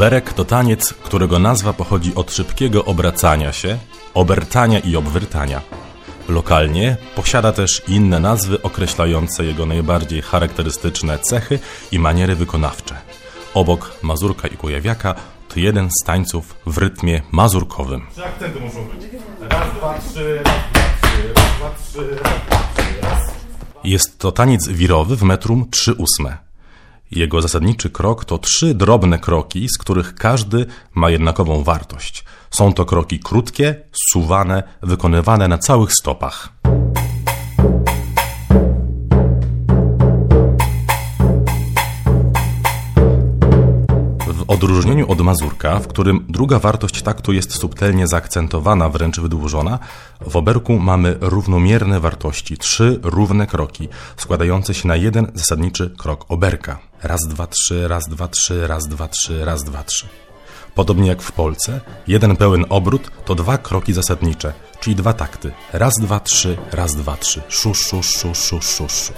Oberek to taniec, którego nazwa pochodzi od szybkiego obracania się, obertania i obwyrtania. Lokalnie posiada też inne nazwy określające jego najbardziej charakterystyczne cechy i maniery wykonawcze. Obok Mazurka i Kujawiaka to jeden z tańców w rytmie mazurkowym. Trzy akcenty muszą być. Raz, dwa, trzy, raz, dwa, trzy, raz, dwa, trzy, raz, dwa, trzy, raz. Jest to taniec wirowy w metrum 3 ósme. Jego zasadniczy krok to trzy drobne kroki, z których każdy ma jednakową wartość. Są to kroki krótkie, suwane, wykonywane na całych stopach. Odróżnieniu od mazurka, w którym druga wartość taktu jest subtelnie zaakcentowana, wręcz wydłużona, w oberku mamy równomierne wartości, trzy równe kroki, składające się na jeden zasadniczy krok oberka. Raz, dwa, trzy, raz, dwa, trzy, raz, dwa, trzy, raz, dwa, trzy. Podobnie jak w Polsce, jeden pełen obrót to dwa kroki zasadnicze, czyli dwa takty. Raz, dwa, trzy, raz, dwa, trzy. Szu, szu, szu, szu, szu, szu.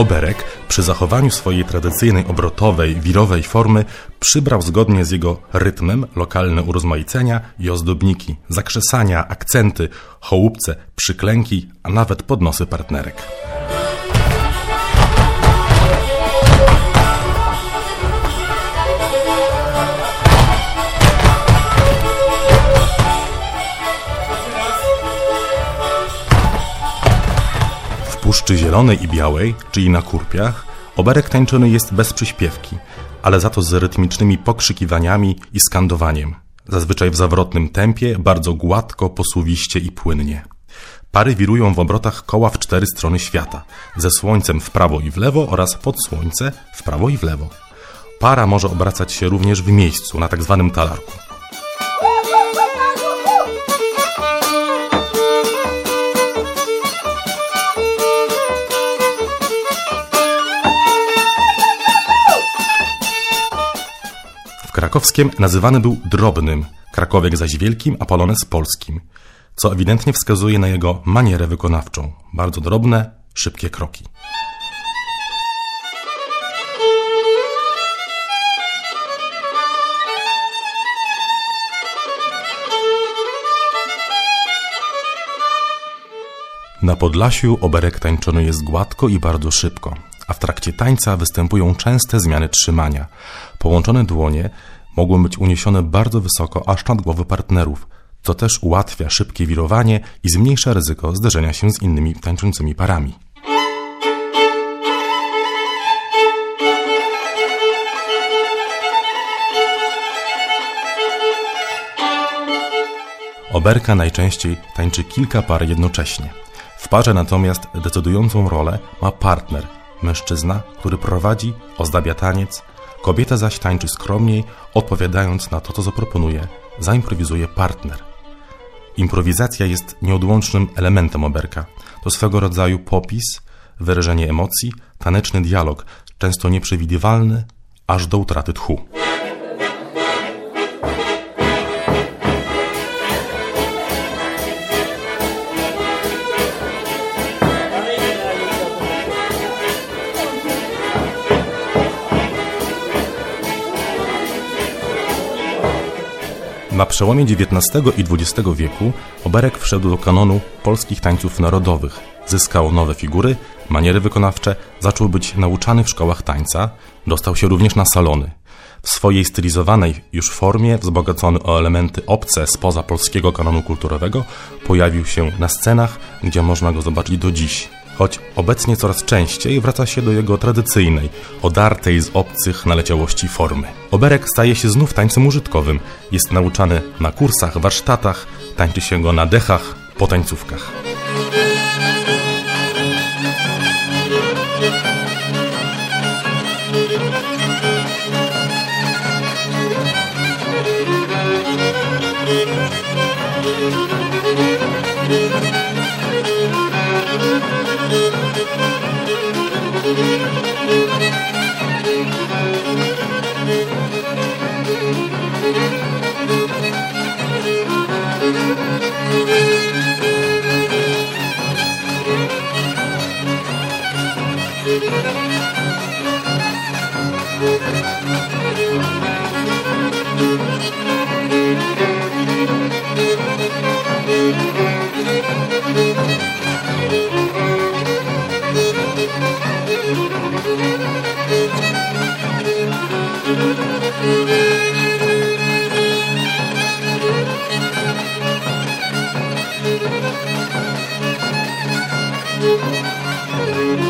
Oberek przy zachowaniu swojej tradycyjnej obrotowej, wirowej formy przybrał zgodnie z jego rytmem lokalne urozmaicenia i ozdobniki, zakrzesania, akcenty, chołupce, przyklęki, a nawet podnosy partnerek. Puszczy Zielonej i Białej, czyli na Kurpiach, oberek tańczony jest bez przyśpiewki, ale za to z rytmicznymi pokrzykiwaniami i skandowaniem. Zazwyczaj w zawrotnym tempie, bardzo gładko, posuwiście i płynnie. Pary wirują w obrotach koła w cztery strony świata, ze słońcem w prawo i w lewo oraz pod słońce w prawo i w lewo. Para może obracać się również w miejscu, na tak zwanym talarku. Krakowskiem nazywany był drobnym, krakowiek zaś wielkim, a polonez polskim, co ewidentnie wskazuje na jego manierę wykonawczą. Bardzo drobne, szybkie kroki. Na Podlasiu oberek tańczony jest gładko i bardzo szybko, a w trakcie tańca występują częste zmiany trzymania. Połączone dłonie mogą być uniesione bardzo wysoko, aż nad głowy partnerów, co też ułatwia szybkie wirowanie i zmniejsza ryzyko zderzenia się z innymi tańczącymi parami. Oberka najczęściej tańczy kilka par jednocześnie. W parze natomiast decydującą rolę ma partner, mężczyzna, który prowadzi, ozdabia taniec, kobieta zaś tańczy skromniej, odpowiadając na to, co zaproponuje, zaimprowizuje partner. Improwizacja jest nieodłącznym elementem oberka. To swego rodzaju popis, wyrażenie emocji, taneczny dialog, często nieprzewidywalny, aż do utraty tchu. Na przełomie XIX i XX wieku oberek wszedł do kanonu polskich tańców narodowych. Zyskał nowe figury, maniery wykonawcze, zaczął być nauczany w szkołach tańca, dostał się również na salony. W swojej stylizowanej już formie, wzbogacony o elementy obce spoza polskiego kanonu kulturowego, pojawił się na scenach, gdzie można go zobaczyć do dziś choć obecnie coraz częściej wraca się do jego tradycyjnej, odartej z obcych naleciałości formy. Oberek staje się znów tańcem użytkowym, jest nauczany na kursach, warsztatach, tańczy się go na dechach, po tańcówkach. Thank Thank